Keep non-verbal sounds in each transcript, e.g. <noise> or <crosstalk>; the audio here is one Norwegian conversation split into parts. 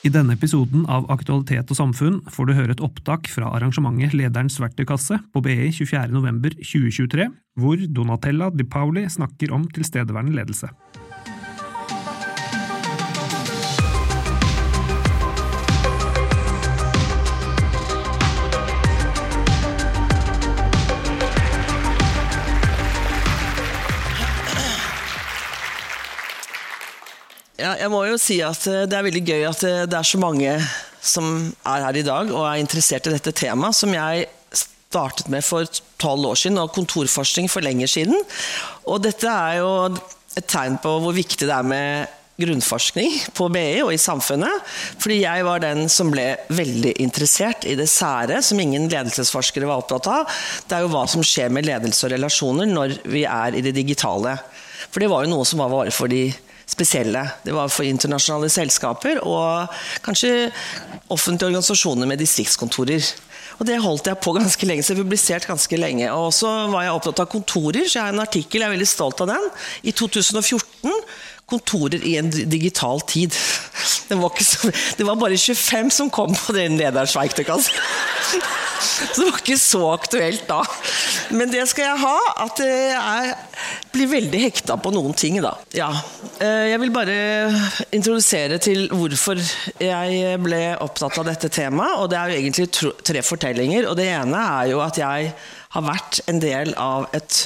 I denne episoden av Aktualitet og samfunn får du høre et opptak fra arrangementet Lederens verktøykasse på BI 24.11.2023, hvor Donatella Di Pauli snakker om tilstedeværende ledelse. Ja, jeg må jo si at eh, det er veldig gøy at eh, det er så mange som er her i dag og er interessert i dette temaet, som jeg startet med for tolv år siden, og kontorforskning for lenger siden. Og dette er jo et tegn på hvor viktig det er med grunnforskning på BI og i samfunnet. Fordi jeg var den som ble veldig interessert i det sære, som ingen ledelsesforskere var opptatt av. Det er jo hva som skjer med ledelse og relasjoner når vi er i det digitale. For det var jo noe som var bare for de spesielle. Det var for internasjonale selskaper og kanskje offentlige organisasjoner med distriktskontorer. Og Det holdt jeg på ganske lenge, så jeg publisert ganske lenge. Og så var jeg opptatt av kontorer, så jeg har en artikkel, jeg er veldig stolt av den. I 2014 kontorer i en digital tid. Det var, så, det var bare 25 som kom på den lederens verktøykasse. Så det var ikke så aktuelt da. Men det skal jeg ha, at jeg blir veldig hekta på noen ting. da. Ja. Eh, jeg vil bare introdusere til hvorfor jeg ble opptatt av dette temaet. og Det er jo egentlig tre fortellinger. og Det ene er jo at jeg har vært en del av et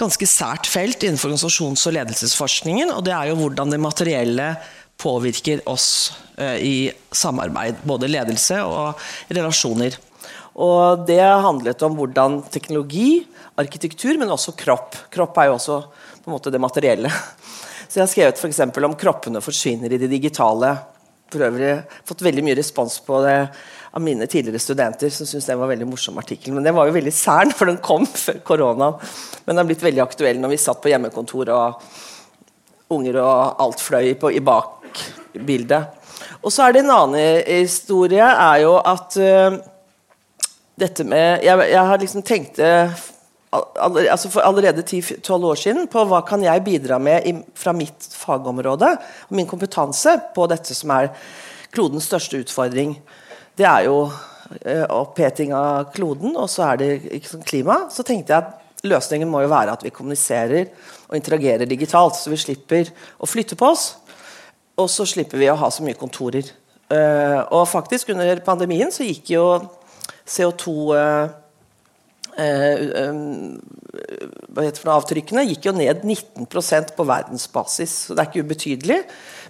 ganske sært felt innenfor organisasjons- og ledelsesforskningen. Og det er jo hvordan det materielle påvirker oss eh, i samarbeid. Både ledelse og relasjoner. Og det handlet om hvordan teknologi, arkitektur, men også kropp. Kropp er jo også på en måte det materielle. Så jeg har skrevet f.eks. om kroppene forsvinner i det digitale. For øvrig fått veldig mye respons på det av mine tidligere studenter som syntes det var en veldig morsom artikkel. Men den var jo veldig sær, for den kom før koronaen. Men den har blitt veldig aktuell når vi satt på hjemmekontor og unger og alt fløy på, i bakbildet. Og så er det en annen historie, er jo at uh, dette med Jeg, jeg har liksom tenkt altså for allerede 10-12 år siden på hva kan jeg bidra med i, fra mitt fagområde og min kompetanse på dette som er klodens største utfordring det er jo eh, oppheting av kloden, og så er det sånn klima. Så tenkte jeg at løsningen må jo være at vi kommuniserer og interagerer digitalt, så vi slipper å flytte på oss. Og så slipper vi å ha så mye kontorer. Uh, og faktisk under pandemien så gikk jo CO2 uh, uh, gikk jo ned 19% på verdensbasis. Så det er ikke ubetydelig.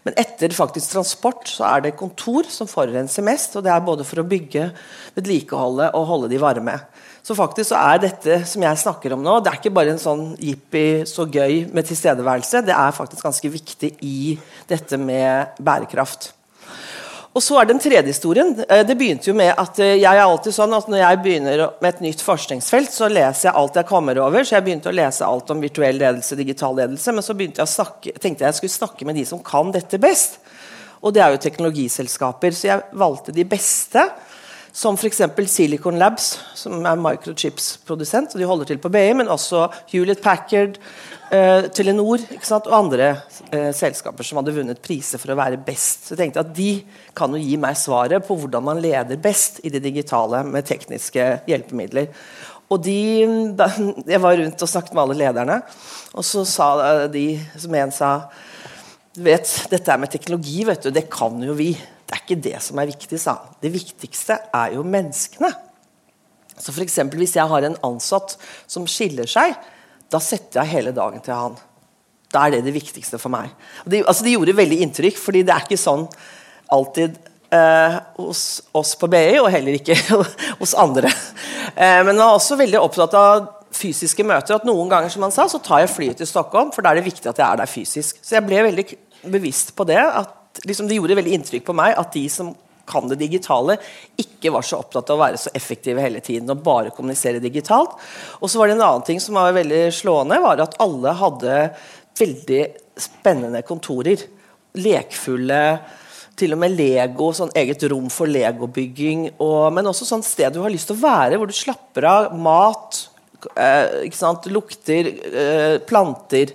Men etter faktisk transport så er det kontor som forurenser mest. Og det er både for å bygge, vedlikeholde og holde de varme. Så faktisk så er dette som jeg snakker om nå, det er ikke bare en sånn jippi, så gøy med tilstedeværelse. Det er faktisk ganske viktig i dette med bærekraft. Og så er den tredje historien. Eh, det begynte jo med at eh, jeg er alltid sånn at Når jeg begynner med et nytt forskningsfelt, så leser jeg alt jeg kommer over. Så jeg begynte å lese alt om virtuell ledelse, digital ledelse. Men så jeg snakke, tenkte jeg jeg skulle snakke med de som kan dette best. Og det er jo teknologiselskaper. Så jeg valgte de beste. Som f.eks. Silicon Labs, som er microchips-produsent. og De holder til på BI, men også Hewlett Packard, eh, Telenor og andre eh, selskaper som hadde vunnet priser for å være best. Så jeg tenkte at De kan jo gi meg svaret på hvordan man leder best i det digitale med tekniske hjelpemidler. Og de, da, Jeg var rundt og snakket med alle lederne, og så sa de som en sa vet, Dette er med teknologi, vet du, det kan jo vi. Det er ikke det som er viktig, sa han. Det viktigste er jo menneskene. Så for eksempel, Hvis jeg har en ansatt som skiller seg, da setter jeg hele dagen til han. Da er det det viktigste for meg. Det, altså, det gjorde veldig inntrykk, fordi det er ikke sånn alltid eh, hos oss på BI, og heller ikke <laughs> hos andre. Eh, men man er også veldig opptatt av fysiske møter. at Noen ganger som han sa, så tar jeg flyet til Stockholm, for da er det viktig at jeg er der fysisk. Så jeg ble veldig bevisst på det. at liksom, Det gjorde veldig inntrykk på meg at de som kan det digitale, ikke var så opptatt av å være så effektive hele tiden og bare kommunisere digitalt. Og så var det en annen ting som var veldig slående, var at alle hadde veldig spennende kontorer. Lekfulle til og med Lego, sånn eget rom for legobygging. men også sånn sted du har lyst til å være, hvor du slapper av. Mat, eh, lukter, eh, planter.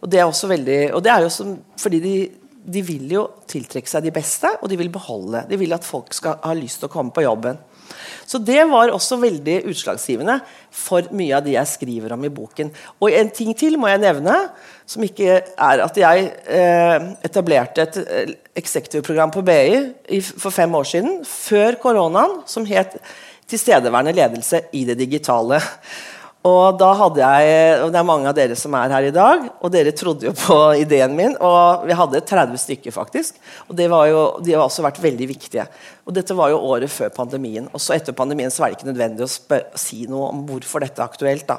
Og det er også veldig, og det er jo som, fordi de, de vil jo tiltrekke seg de beste, og de vil beholde. De vil at folk skal ha lyst til å komme på jobben. Så det var også veldig utslagsgivende for mye av det jeg skriver om i boken. Og en ting til må jeg nevne, som ikke er at jeg eh, etablerte et eh, på BI for fem år siden, før koronaen, som het 'Tilstedeværende ledelse i det digitale'. Og da hadde jeg, og Det er mange av dere som er her i dag, og dere trodde jo på ideen min. Og vi hadde 30 stykker, faktisk. Og var jo, de har også vært veldig viktige. Og Dette var jo året før pandemien. Og så etter pandemien så var det ikke nødvendig å si noe om hvorfor dette er aktuelt. da.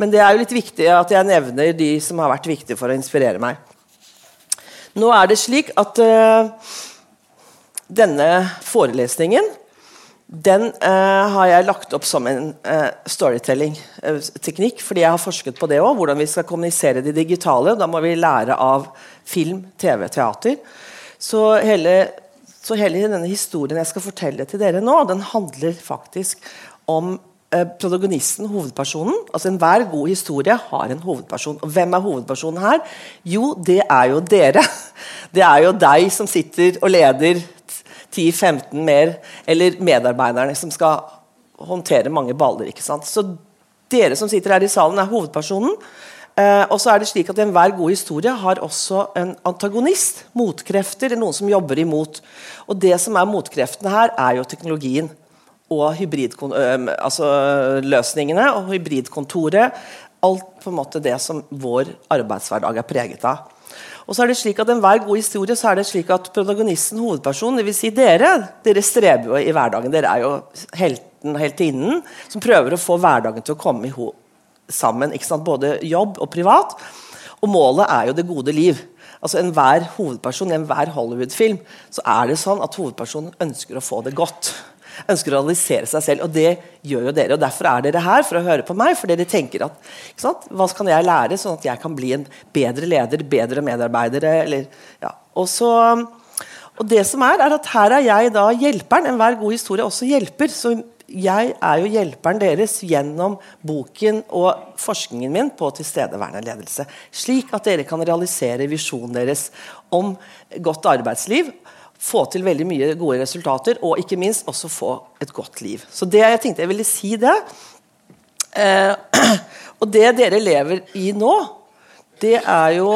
Men det er jo litt viktig at jeg nevner de som har vært viktige for å inspirere meg. Nå er det slik at uh, denne forelesningen den eh, har jeg lagt opp som en eh, storytelling-teknikk, fordi jeg har forsket på det òg. Hvordan vi skal kommunisere det digitale. Da må vi lære av film, TV, teater. Så hele, så hele denne historien jeg skal fortelle til dere nå, den handler faktisk om eh, protagonisten, hovedpersonen. Altså Enhver god historie har en hovedperson. Og hvem er hovedpersonen her? Jo, det er jo dere. <laughs> Det er jo deg som sitter og leder 10-15 mer, eller medarbeiderne som skal håndtere mange baller. ikke sant? Så dere som sitter her i salen, er hovedpersonen. Eh, og så er det slik at Enhver god historie har også en antagonist. Motkrefter, noen som jobber imot. Og det som er motkreftene her, er jo teknologien. Og altså og hybridkontoret. Alt på en måte det som vår arbeidshverdag er preget av. Og så er det slik at Enhver god historie så er det slik at protagonisten, hovedpersonen, dvs. Si dere, dere streber jo i hverdagen. Dere er jo helten, heltinnen, som prøver å få hverdagen til å komme sammen. Både jobb og privat. Og målet er jo det gode liv. Altså Enhver hovedperson i enhver Hollywood-film så er det sånn at hovedpersonen ønsker å få det godt ønsker å realisere seg selv. Og det gjør jo dere. og Derfor er dere her, for å høre på meg. For dere tenker at hva kan jeg lære, sånn at jeg kan bli en bedre leder, bedre medarbeidere? Eller, ja. og, så, og det som er, er at her er jeg da hjelperen. Enhver god historie også hjelper. så jeg er jo hjelperen deres gjennom boken og forskningen min på tilstedeværende ledelse. Slik at dere kan realisere visjonen deres om godt arbeidsliv få til veldig mye gode resultater, og ikke minst også få et godt liv. Så det jeg tenkte jeg ville si det. Eh, <clears throat> og det dere lever i nå, det er jo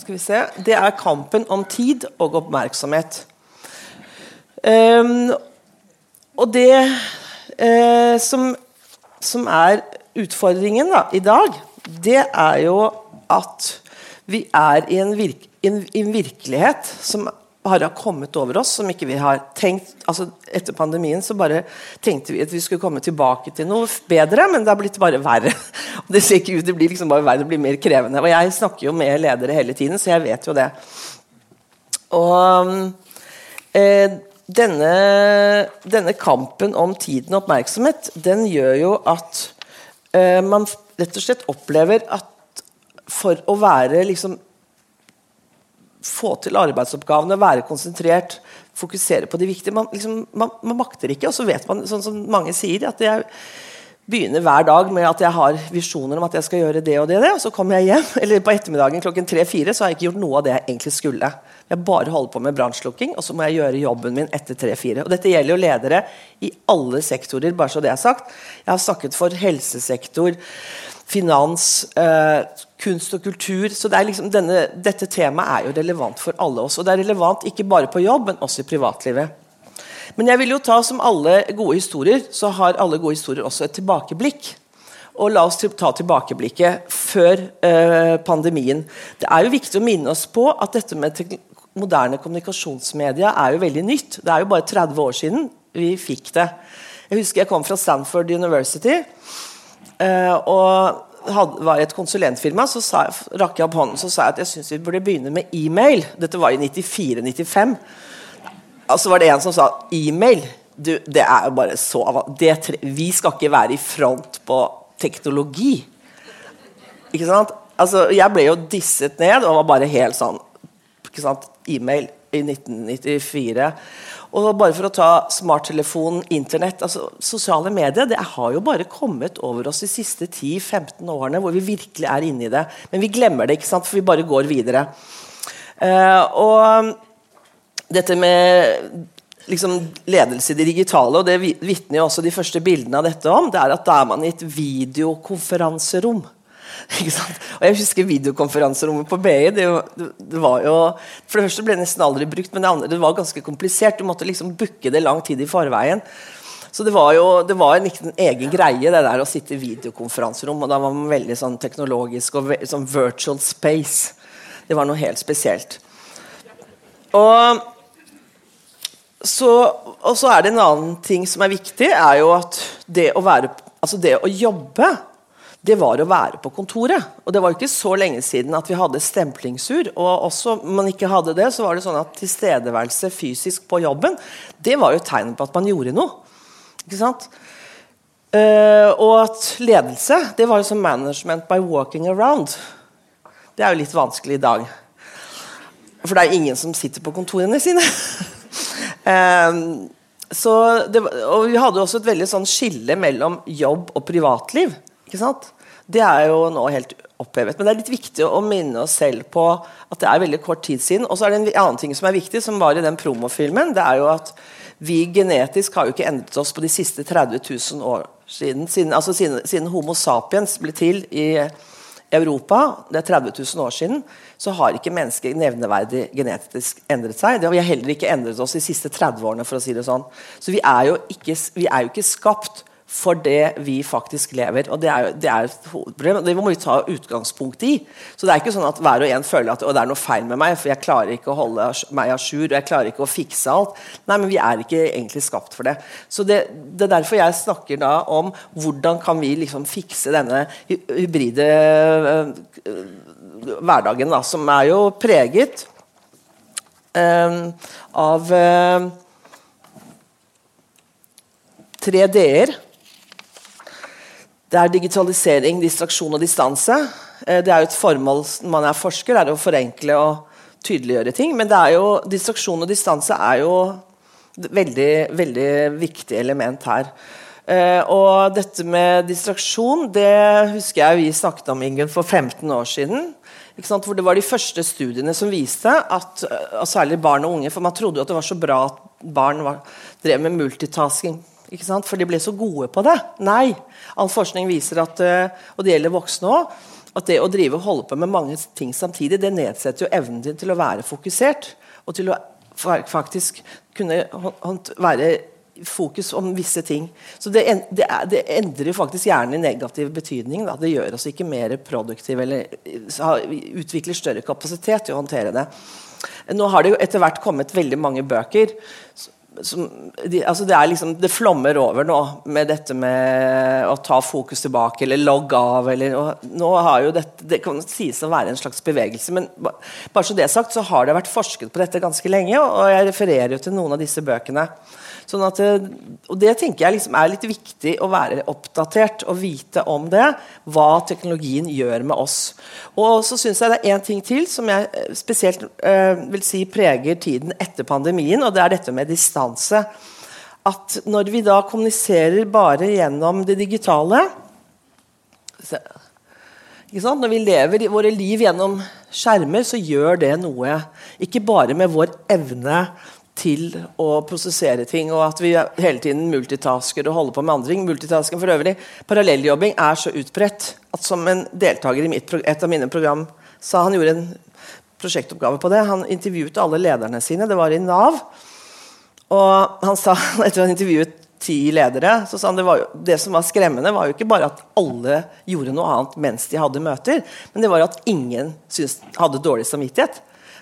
Skal vi se Det er kampen om tid og oppmerksomhet. Um, og det eh, som, som, er utfordringen da, i dag, det er jo at vi er i en, virk, en, en virkelighet som bare har kommet over oss, som ikke vi har tenkt altså Etter pandemien så bare tenkte vi at vi skulle komme tilbake til noe bedre, men det har blitt bare verre. <laughs> Det ser ikke ut, det blir liksom bare verre, det blir mer krevende. Og jeg snakker jo med ledere hele tiden, så jeg vet jo det. Og eh, denne, denne, kampen om tiden og oppmerksomhet, den gjør jo at eh, man rett og slett opplever at for å være liksom få til arbeidsoppgavene, være konsentrert, fokusere på det viktige. Man, liksom, man, man, makter ikke, og så vet man, sånn som mange sier, at jeg begynner hver dag med at jeg har visjoner om at jeg skal gjøre det og det, og det, og så kommer jeg hjem, <laughs> eller på ettermiddagen klokken tre-fire, så har jeg ikke gjort noe av det jeg egentlig skulle. Jeg bare holder på med brannslukking, og så må jeg gjøre jobben min etter tre-fire. Og dette gjelder jo ledere i alle sektorer, bare så det er sagt. Jeg har snakket for helsesektor, finans, eh, kunst og kultur. Så det liksom denne, dette temaet er jo relevant for alle oss. Og det er relevant ikke bare på jobb, men også i privatlivet. Men jeg vil jo ta som alle gode historier, så har alle gode historier også et tilbakeblikk. Og la oss ta tilbakeblikket før eh, pandemien. Det er jo viktig å minne oss på at dette med moderne kommunikasjonsmedia er jo veldig nytt. Det er jo bare 30 år siden vi fikk det. Jeg husker jeg kom fra Stanford University. Uh, og hadde, var i et konsulentfirma, så sa, rakk jeg opp hånden så sa jeg at jeg syns vi burde begynne med e-mail. Dette var i 94-95. Og så var det en som sa e-mail. Du, det er jo bare så det, Vi skal ikke være i front på teknologi. Ikke sant? Altså, jeg ble jo disset ned og var bare helt sånn ikke sant? E-mail i 1994. Og bare for å ta smarttelefon, Internett altså Sosiale medier det har jo bare kommet over oss de siste 10-15 årene hvor vi virkelig er inne i det. Men vi glemmer det, ikke sant? for vi bare går videre. Uh, og dette med liksom, ledelse i det digitale, og det vitner jo også de første bildene av dette om, det er at da er man i et videokonferanserom. Og jeg husker videokonferanserommet på BI. Det, det, var jo, For det første ble det nesten aldri brukt, men det, andre, det var ganske komplisert. Du måtte liksom booke det lang tid i forveien. Så det var jo det var ikke en egen greie, det der å sitte i videokonferanserom. Og da var man veldig sånn teknologisk og sånn virtual space. Det var noe helt spesielt. Og så, og så er det en annen ting som er viktig, er jo at det å, være, altså det å jobbe det var å være på kontoret. Og det var ikke så lenge siden at vi hadde stemplingsur. Og også om man ikke hadde det, så var det sånn at tilstedeværelse fysisk på jobben, det var jo tegn på at man gjorde noe. Ikke sant? Uh, og at ledelse, det var jo som management by walking around. Det er jo litt vanskelig i dag. For det er ingen som sitter på kontorene sine. <laughs> uh, det, og vi hadde også et veldig sånn skille mellom jobb og privatliv. Ikke sant? Det er jo nå helt opphevet. Men det er litt viktig å minne oss selv på at det er veldig kort tid siden. Og så er det en annen ting som er viktig, som var i den promofilmen. Det er jo at vi genetisk har jo ikke endret oss på de siste 30 000 år siden. siden altså siden, siden Homo sapiens ble til i Europa, det er 30 000 år siden, så har ikke mennesket nevneverdig genetisk endret seg. Det har vi heller ikke endret oss de siste 30 årene, for å si det sånn. Så vi er jo ikke, er jo ikke skapt for det vi faktisk lever. Og Det er, det er et hovedproblem, og det må vi ta utgangspunkt i. Så Det er ikke sånn at hver og en føler at det er noe feil med meg, for jeg klarer ikke å holde meg a jour og jeg klarer ikke å fikse alt. Nei, men vi er ikke egentlig skapt for det. Så Det, det er derfor jeg snakker da om hvordan kan vi liksom fikse denne hybride øh, hverdagen, da, som er jo preget øh, av øh, tre d-er. Det er digitalisering, distraksjon og distanse. Eh, det er jo et formål når man er forsker, er å forenkle og tydeliggjøre ting. Men jo, distraksjon og distanse er jo et veldig, veldig viktig element her. Uh, og dette med distraksjon det husker jeg vi snakket om Ingen, for 15 år siden. Hvor det var de første studiene som viste at uh, særlig barn og unge For man trodde jo at det var så bra at barn var, drev med multitasking for de ble så gode på det. Nei. All forskning viser at, eh, og det gjelder voksne òg, at det å drive og holde på med mange ting samtidig, det nedsetter jo evnen din til å være fokusert. Og til å faktisk kunne være fokus om visse ting. Så det, det, det endrer faktisk hjernen i negativ betydning. Da. Det gjør oss ikke mer produktive eller utvikler større kapasitet til å håndtere det. Nå har det jo etter hvert kommet veldig mange bøker som, de, altså det, liksom, det, flommer over nå med dette med å ta fokus tilbake eller logge av. Eller, nå har jo dette, det kan sies å være en slags bevegelse, men bare så det er sagt, så har det vært forsket på dette ganske lenge. Og jeg refererer jo til noen av disse bøkene. Sånn at, eh, og Det tenker jeg liksom er litt viktig å være oppdatert og vite om det. Hva teknologien gjør med oss. Og så syns jeg det er én ting til som jeg eh, spesielt øh, vil si preger tiden etter pandemien, og det er dette med distanse. At når vi da kommuniserer bare gjennom det digitale Når vi lever våre liv gjennom skjermer, så gjør det noe. Ikke bare med vår evne til å prosessere ting, og at vi hele tiden multitasker og holder på med andre. Multitasking for øvrig, Parallelljobbing er så utbredt at som en deltaker i mitt, et av mine program sa han gjorde en prosjektoppgave på det. Han intervjuet alle lederne sine. Det var i Nav. Og han sa, <laughs> etter å ha intervjuet ti ledere, så sa han det, jo, det som var skremmende, var jo ikke bare at alle gjorde noe annet mens de hadde møter, men det var at ingen syntes, hadde dårlig samvittighet.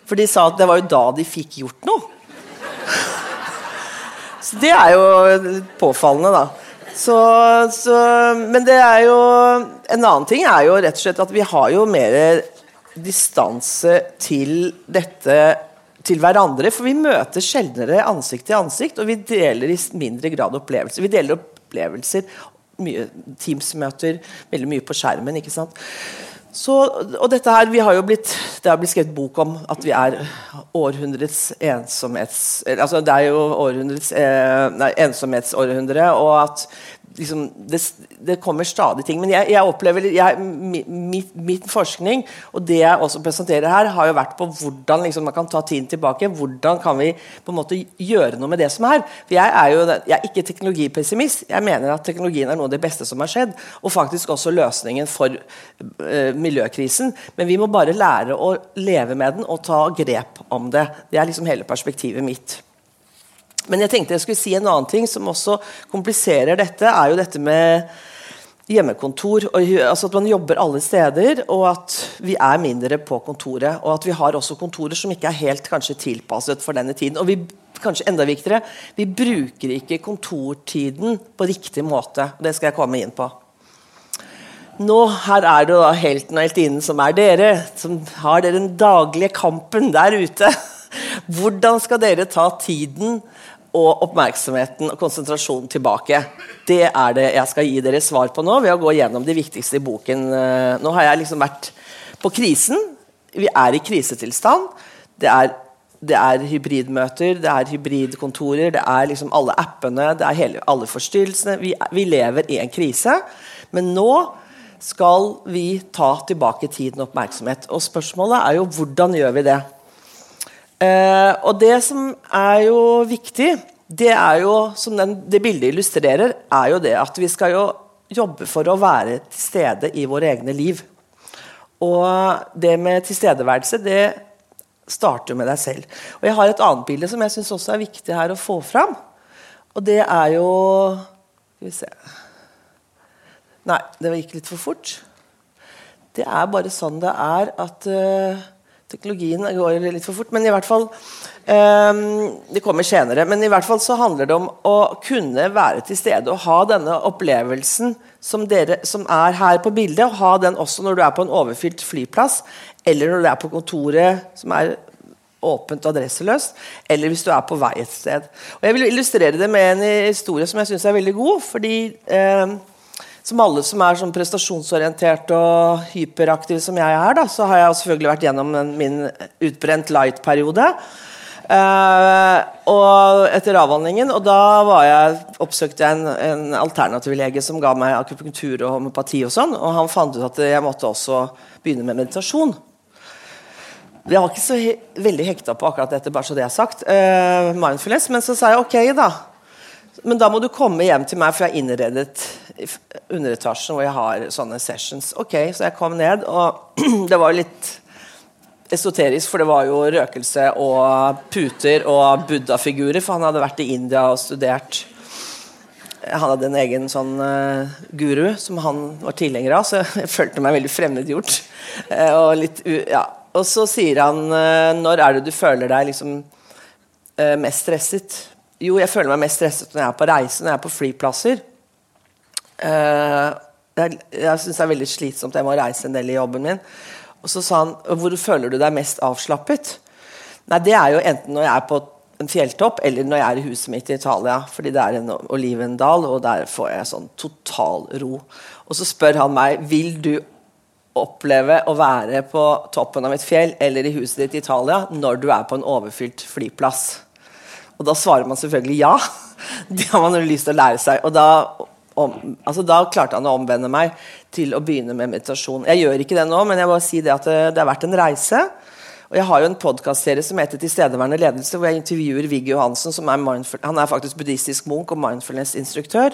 For de sa at det var jo da de fikk gjort noe. Så det er jo påfallende, da. Så, så, men det er jo En annen ting er jo rett og slett at vi har jo mer distanse til dette til hverandre. For vi møter sjeldnere ansikt til ansikt, og vi deler i mindre grad opplevelser. Vi deler opplevelser, mye Teams-møter, veldig mye på skjermen. ikke sant? Så, og dette her, vi har jo blitt, Det har blitt skrevet bok om at vi er århundrets ensomhets... Altså det er jo århundrets eh, nei, ensomhetsårhundre, og at liksom, det, det, kommer stadig ting. Men jeg, jeg opplever jeg, mi, min, forskning og det jeg også presenterer her, har jo vært på hvordan liksom, man kan ta tiden tilbake. Hvordan kan vi på en måte gjøre noe med det som er? For Jeg er jo jeg er ikke teknologipessimist. Jeg mener at teknologien er noe av det beste som har skjedd. Og faktisk også løsningen for uh, miljøkrisen. Men vi må bare lære å leve med den og ta grep om det. Det er liksom hele perspektivet mitt. Men jeg tenkte jeg skulle si en annen ting som også kompliserer dette. er jo dette med hjemmekontor. Og, altså At man jobber alle steder, og at vi er mindre på kontoret. Og at vi har også kontorer som ikke er helt kanskje tilpasset for denne tiden. Og vi, kanskje enda viktigere, vi bruker ikke kontortiden på riktig måte. Det skal jeg komme inn på. Nå, Her er det da helten og heltinnen som er dere, som har dere den daglige kampen der ute. <laughs> Hvordan skal dere ta tiden og oppmerksomheten og konsentrasjonen tilbake. Det er det jeg skal gi dere svar på nå ved å gå gjennom de viktigste i boken. Eh, nå har jeg liksom vært på krisen. Vi er i krisetilstand. Det er, det er hybridmøter, det er hybridkontorer, det er liksom alle appene, det er hele, alle forstyrrelsene. Vi, vi lever i en krise. Men nå skal vi ta tilbake tiden og oppmerksomhet. Og spørsmålet er jo hvordan gjør vi det? Eh, og det som er jo viktig, det er jo, som den, det bildet illustrerer, er jo det at vi skal jo jobbe for å være til stede i våre egne liv. Og det med tilstedeværelse, det starter med deg selv. Og Jeg har et annet bilde som jeg syns også er viktig her å få fram. Og det er jo Skal vi se Nei, det gikk litt for fort. Det er bare sånn det er at uh, Teknologien går litt for fort, men i hvert fall um, Det kommer senere. Men i hvert fall så handler det om å kunne være til stede og ha denne opplevelsen som dere som er her på bildet, og ha den også når du er på en overfylt flyplass, eller når du er på kontoret som er åpent og adresseløst, eller hvis du er på vei et sted. Og Jeg vil illustrere det med en historie som jeg syns er veldig god. fordi eh, som alle som er sånn prestasjonsorientert og hyperaktiv som jeg er, da, så har jeg selvfølgelig vært gjennom min utbrent light-periode. Uh, og etter avhandlingen, og da jeg, oppsøkte jeg en, en alternativ lege som ga meg akupunktur og homopati. Og sånn, og han fant ut at jeg måtte også begynne med meditasjon. Jeg var ikke så he veldig hekta på akkurat dette, bare så det er sagt. Uh, mindfulness, Men så sa jeg ok, da. Men da må du komme hjem til meg, for jeg har innredet underetasjen hvor jeg har sånne sessions. Ok, Så jeg kom ned, og <clears throat> det var litt esoterisk, for det var jo røkelse og puter og buddha-figurer, for han hadde vært i India og studert Han hadde en egen sånn uh, guru som han var tilhenger av, så <laughs> jeg følte meg veldig fremmedgjort. Uh, og, litt, uh, ja. og så sier han uh, Når er det du føler deg liksom mest stresset? Jo, jeg føler meg mest stresset når jeg er på reise, når jeg er på flyplasser. Uh, jeg jeg syns det er veldig slitsomt. Jeg må reise en del i jobben min. Og så sa han hvor føler du deg mest avslappet? Nei, det er jo enten når jeg er på en fjelltopp, eller når jeg er i huset mitt i Italia. Fordi det er en olivendal, og der får jeg sånn total ro. Og så spør han meg vil du oppleve å være på toppen av et fjell eller i huset ditt i Italia når du er på en overfylt flyplass. Og da svarer man selvfølgelig ja. <laughs> Det har man jo lyst til å lære seg. Og da, om, altså da klarte han å omvende meg til å begynne med meditasjon. Jeg gjør ikke det nå, men jeg må si det at det, det har vært en reise. Og Jeg har jo en podkastserie som heter 'Tilstedeværende ledelse', hvor jeg intervjuer Viggo Johansen. som er Han er faktisk buddhistisk munk og mindfulness-instruktør.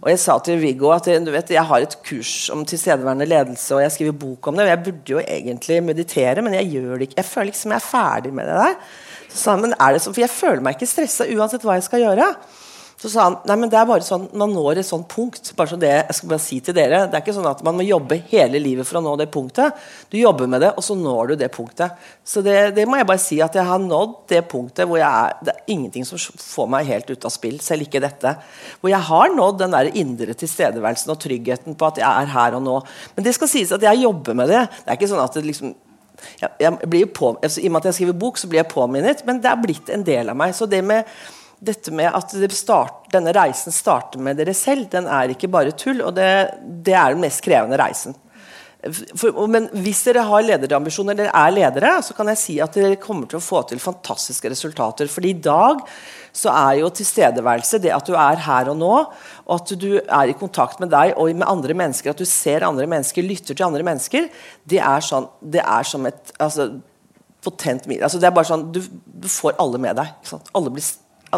Og jeg sa til Viggo at du vet, jeg har et kurs om tilstedeværende ledelse, og jeg skriver bok om det. og Jeg burde jo egentlig meditere, men jeg gjør det ikke. Jeg føler ikke som jeg er ferdig med det der. Så sa han, men er det sånn, for jeg føler meg ikke stressa uansett hva jeg skal gjøre. Så sa han nei, men det er bare sånn, man når et sånt punkt. bare så det jeg skal bare si til dere, Det er ikke sånn at man må jobbe hele livet for å nå det punktet. Du jobber med det, og så når du det punktet. Så det, det må jeg bare si at jeg har nådd det punktet hvor jeg er, det er ingenting som får meg helt ut av spill. Selv ikke dette. Hvor jeg har nådd den der indre tilstedeværelsen og tryggheten på at jeg er her og nå. Men det skal sies at jeg jobber med det. Det er ikke sånn at det liksom jeg, jeg på, altså, I og med at jeg skriver bok, så blir jeg påminnet, men det er blitt en del av meg. Så det med dette med at det start, denne reisen starter med dere selv, den er ikke bare tull. Og det, det er den mest krevende reisen. For, men hvis dere har lederambisjoner, eller er ledere, så kan jeg si at dere kommer til å få til fantastiske resultater. Fordi i dag så er jo tilstedeværelse det at du er her og nå, og at du er i kontakt med deg og med andre mennesker, at du ser andre mennesker, lytter til andre mennesker, det er, sånn, det er som et altså, potent. Altså, det er bare sånn, du, du får alle med deg. Alle blir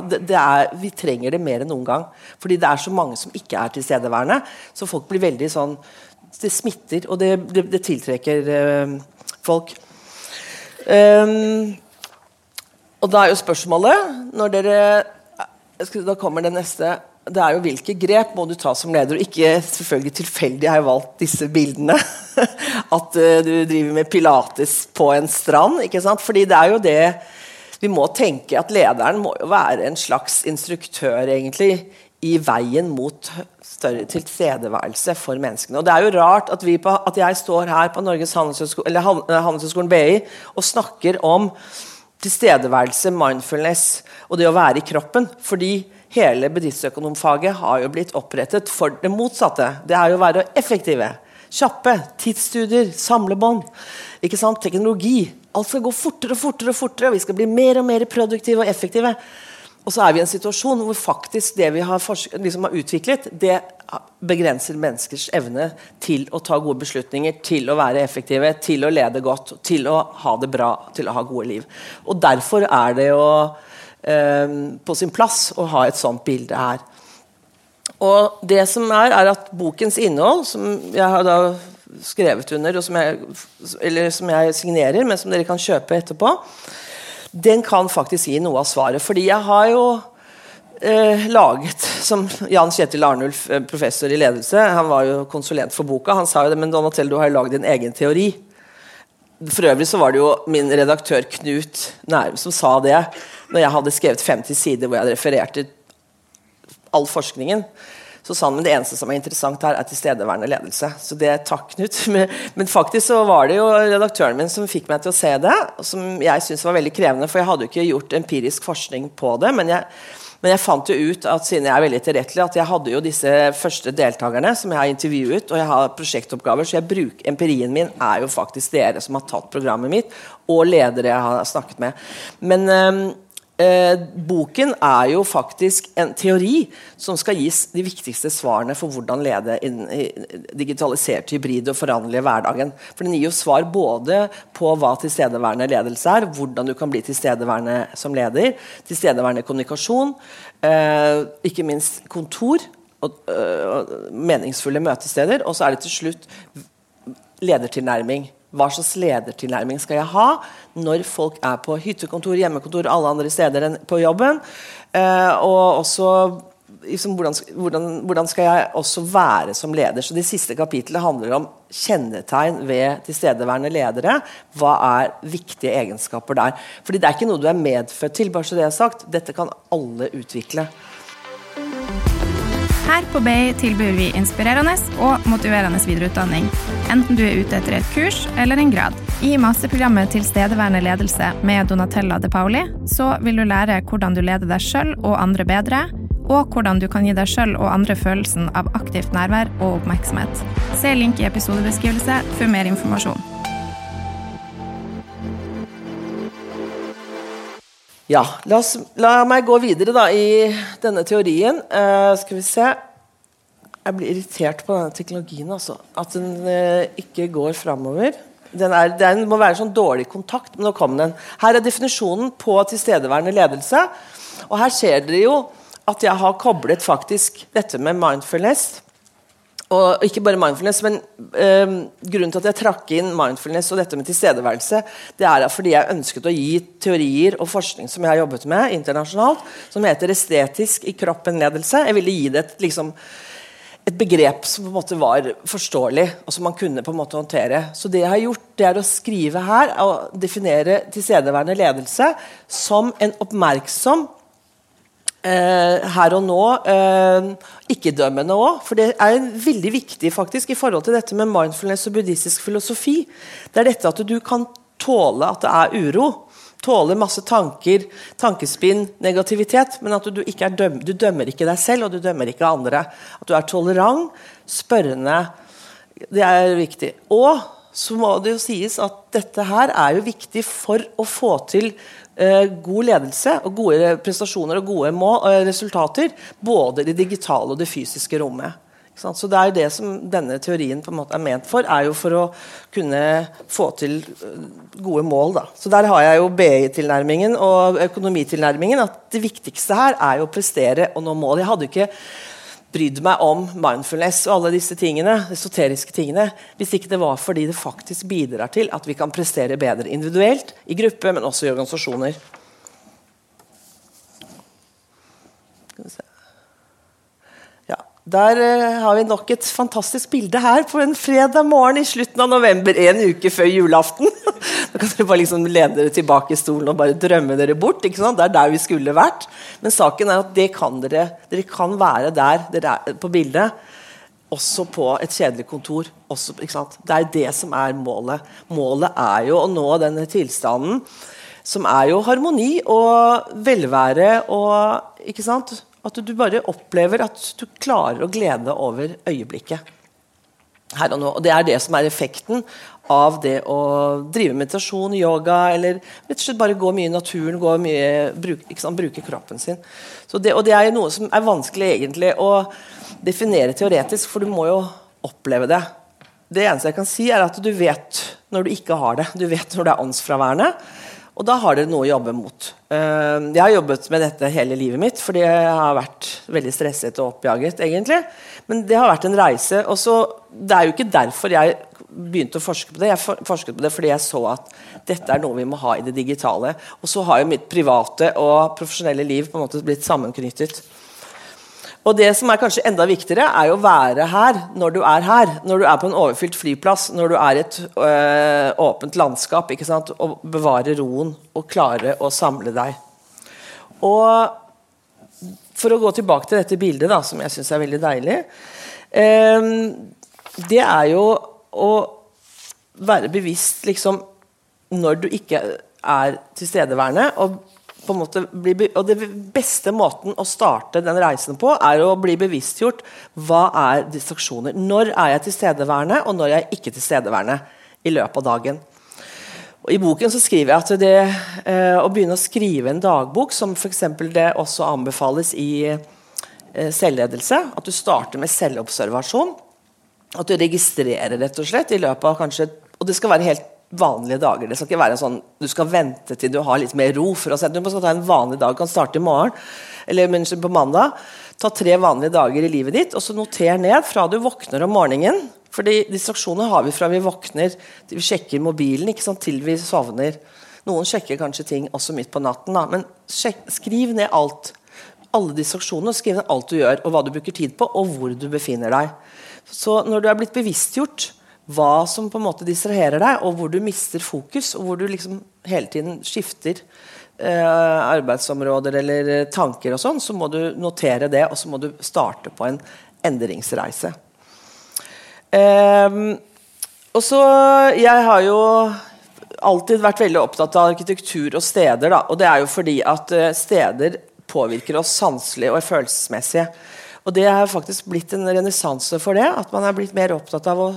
det, det er, vi trenger det mer enn noen gang. Fordi det er så mange som ikke er tilstedeværende. Så folk blir veldig sånn det smitter, og det, det, det tiltrekker øh, folk. Um, og da er jo spørsmålet når dere Da kommer det neste. Det er jo hvilke grep må du ta som leder, og ikke selvfølgelig tilfeldig har jeg valgt disse bildene. <laughs> At uh, du driver med pilates på en strand. ikke sant? Fordi det er jo det vi må tenke at lederen må jo være en slags instruktør egentlig i veien mot større tilstedeværelse for menneskene. Og Det er jo rart at, på, at jeg står her på Norges Handelshøyskolen BI og snakker om tilstedeværelse, mindfulness og det å være i kroppen. Fordi hele bedriftsøkonomfaget har jo blitt opprettet for det motsatte. Det er jo å være effektive. Kjappe. Tidsstudier. Samlebånd. Ikke sant? Teknologi. Alt skal gå fortere og fortere, og fortere, og vi skal bli mer og mer produktive og effektive. Og så er vi i en situasjon hvor faktisk det vi har, liksom har, utviklet, det begrenser menneskers evne til å ta gode beslutninger, til å være effektive, til å lede godt, til å ha det bra, til å ha gode liv. Og Derfor er det jo eh, på sin plass å ha et sånt bilde her. Og det som er, er at bokens innhold, som jeg har da skrevet under, og som jeg, eller som jeg signerer, men som dere kan kjøpe etterpå, den kan faktisk gi noe av svaret. Fordi jeg har jo eh, laget, som Jan Kjetil Arnulf, eh, professor i ledelse, han var jo konsulent for boka, han sa jo det, men Donatello, du har jo lagd din egen teori. For øvrig så var det jo min redaktør Knut Nærum som sa det når jeg hadde skrevet 50 sider hvor jeg hadde referert til all forskningen. Så sa han men det eneste som er interessant her, er tilstedeværende ledelse. Så det takk, Knut. <laughs> Men, faktisk så var det jo redaktøren min som fikk meg til å se det. Som jeg syntes var veldig krevende, for jeg hadde jo ikke gjort empirisk forskning på det. Men jeg, men jeg fant jo ut at siden jeg er veldig tilrettelig, at jeg hadde jo disse første deltakerne som jeg har intervjuet, og jeg har prosjektoppgaver, så jeg bruker, empirien min er jo faktisk dere som har tatt programmet mitt, og ledere jeg har snakket med. Men um, Eh, boken er jo faktisk en teori som skal gis de viktigste svarene for hvordan lede digitaliserte, i digitalisert, hybrid og foranderlige hverdagen. For Den gir jo svar både på hva tilstedeværende ledelse er, hvordan du kan bli tilstedeværende som leder, tilstedeværende kommunikasjon, eh, ikke minst kontor og, øh, meningsfulle møtesteder, og så er det til slutt ledertilnærming. Hva slags ledertilnærming skal jeg ha når folk er på hyttekontor, hjemmekontor, alle andre steder enn på jobben? Eh, og også liksom, hvordan, hvordan, hvordan, skal jeg også være som leder? Så Det siste kapitlet handler om kjennetegn ved tilstedeværende ledere. Hva er viktige egenskaper der? Fordi det er ikke noe du er medfødt til. bare så det er sagt. Dette kan alle utvikle. Her på BI tilbyr vi inspirerende og motiverende videreutdanning, enten du er ute etter et kurs eller en grad. I masterprogrammet Tilstedeværende ledelse med Donatella De Pauli så vil du lære hvordan du leder deg sjøl og andre bedre, og hvordan du kan gi deg sjøl og andre følelsen av aktivt nærvær og oppmerksomhet. Se link i episodebeskrivelse for mer informasjon. Ja, la, oss, la, meg gå videre da, i denne teorien. Uh, skal vi se Jeg blir irritert på denne teknologien. Altså. At den uh, ikke går framover. Den, er, den, må være sånn dårlig kontakt, men nå kom den. Her er definisjonen på tilstedeværende ledelse. Og her ser dere jo at jeg har koblet faktisk dette med mindfulness og ikke bare mindfulness, men øh, Grunnen til at jeg trakk inn mindfulness og dette med tilstedeværelse, det er fordi jeg ønsket å gi teorier og forskning som jeg har jobbet med internasjonalt, som heter estetisk i kroppen-ledelse. Jeg ville gi det et, liksom, et begrep som på en måte var forståelig, og som man kunne på en måte håndtere. Så det jeg har gjort, det er å skrive her og definere tilstedeværende ledelse som en oppmerksom Eh, her og nå. Eh, Ikke-dømmende òg. For det er veldig viktig faktisk i forhold til dette med mindfulness og buddhistisk filosofi. Det er dette at du kan tåle at det er uro. Tåle masse tanker, tankespinn, negativitet. Men at du, ikke døm du dømmer ikke deg selv, og du dømmer ikke andre. At du er tolerant, spørrende, Det er viktig. Og så må det jo sies at dette her er jo viktig for å få til god ledelse og gode prestasjoner og gode mål, eh, resultater. Både det digitale og det fysiske rommet. Så det er jo det som denne teorien på en måte er ment for, er jo for å kunne få til eh, gode mål. Da. Så der har jeg jo BI-tilnærmingen og økonomitilnærmingen. At det viktigste her er jo å prestere og nå mål. Jeg hadde ikke brydd meg om mindfulness og alle disse tingene, esoteriske tingene hvis ikke det var fordi det faktisk bidrar til at vi kan prestere bedre individuelt, i gruppe, men også i organisasjoner. Skal vi se. Der uh, har vi nok et fantastisk bilde her på en fredag morgen i slutten av november, en uke før julaften. <laughs> da kan dere bare liksom lene dere tilbake i stolen og bare drømme dere bort. Det er der vi skulle vært. Men saken er at det kan dere. Dere kan være der dere er på bildet. Også på et kjedelig kontor. Også, det er det som er målet. Målet er jo å nå denne tilstanden som er jo harmoni og velvære og ikke sant? At du bare opplever at du klarer å glede over øyeblikket. Her og nå. Og det er det som er effekten av det å drive meditasjon, yoga, eller rett og slett bare gå mye i naturen, gå mye, bruke, sant, bruke kroppen sin. Det, og det er noe som er vanskelig egentlig å definere teoretisk, for du må jo oppleve det. Det eneste jeg kan si, er at du vet når du ikke har det. Du vet når det er åndsfraværende. Og da har dere noe å jobbe mot. Eh, jeg har jobbet med dette hele livet mitt fordi jeg har vært veldig stresset og oppjaget. egentlig. Men det har vært en reise. og så, Det er jo ikke derfor jeg begynte å forske på det. Jeg forsket på det fordi jeg så at dette er noe vi må ha i det digitale. Og så har jo mitt private og profesjonelle liv på en måte blitt sammenknyttet. Og det som er kanskje enda viktigere, er å være her når du er her. Når du er på en overfylt flyplass, når du er i et øh, åpent landskap. ikke sant? Og bevare roen og klare å samle deg. Og for å gå tilbake til dette bildet, da, som jeg syns er veldig deilig øh, Det er jo å være bevisst liksom når du ikke er tilstedeværende. og på en måte bli, og det beste måten å starte den reisen på, er å bli bevisstgjort hva er distraksjoner. Når er jeg tilstedeværende, og når er jeg ikke tilstedeværende i løpet av dagen. Og I boken så skriver jeg at det eh, å begynne å skrive en dagbok, som f.eks. det også anbefales i eh, selvledelse, at du starter med selvobservasjon. At du registrerer rett og slett i løpet av kanskje Og det skal være helt vanlige dager. Det skal ikke være sånn du skal vente til du har litt mer ro. for å si Du skal ta en vanlig dag. Du kan starte i morgen eller på mandag. Ta tre vanlige dager i livet ditt, og så noter ned fra du våkner om morgenen. Fordi distraksjoner har vi fra vi våkner til vi sjekker mobilen ikke sant, til vi sovner. Noen sjekker kanskje ting også midt på natten, da. men sjek, skriv ned alt. Alle distraksjoner. Skriv ned alt du gjør, og hva du bruker tid på, og hvor du befinner deg. Så når du er blitt bevisstgjort hva som på en måte distraherer deg, og hvor du mister fokus, og hvor du liksom hele tiden skifter eh, arbeidsområder eller eh, tanker og sånn, så må du notere det, og så må du starte på en endringsreise. Eh, og så Jeg har jo alltid vært veldig opptatt av arkitektur og steder. Da, og det er jo fordi at eh, steder påvirker oss sanselig og følelsesmessig. Og det har faktisk blitt en renessanse for det. At man er blitt mer opptatt av å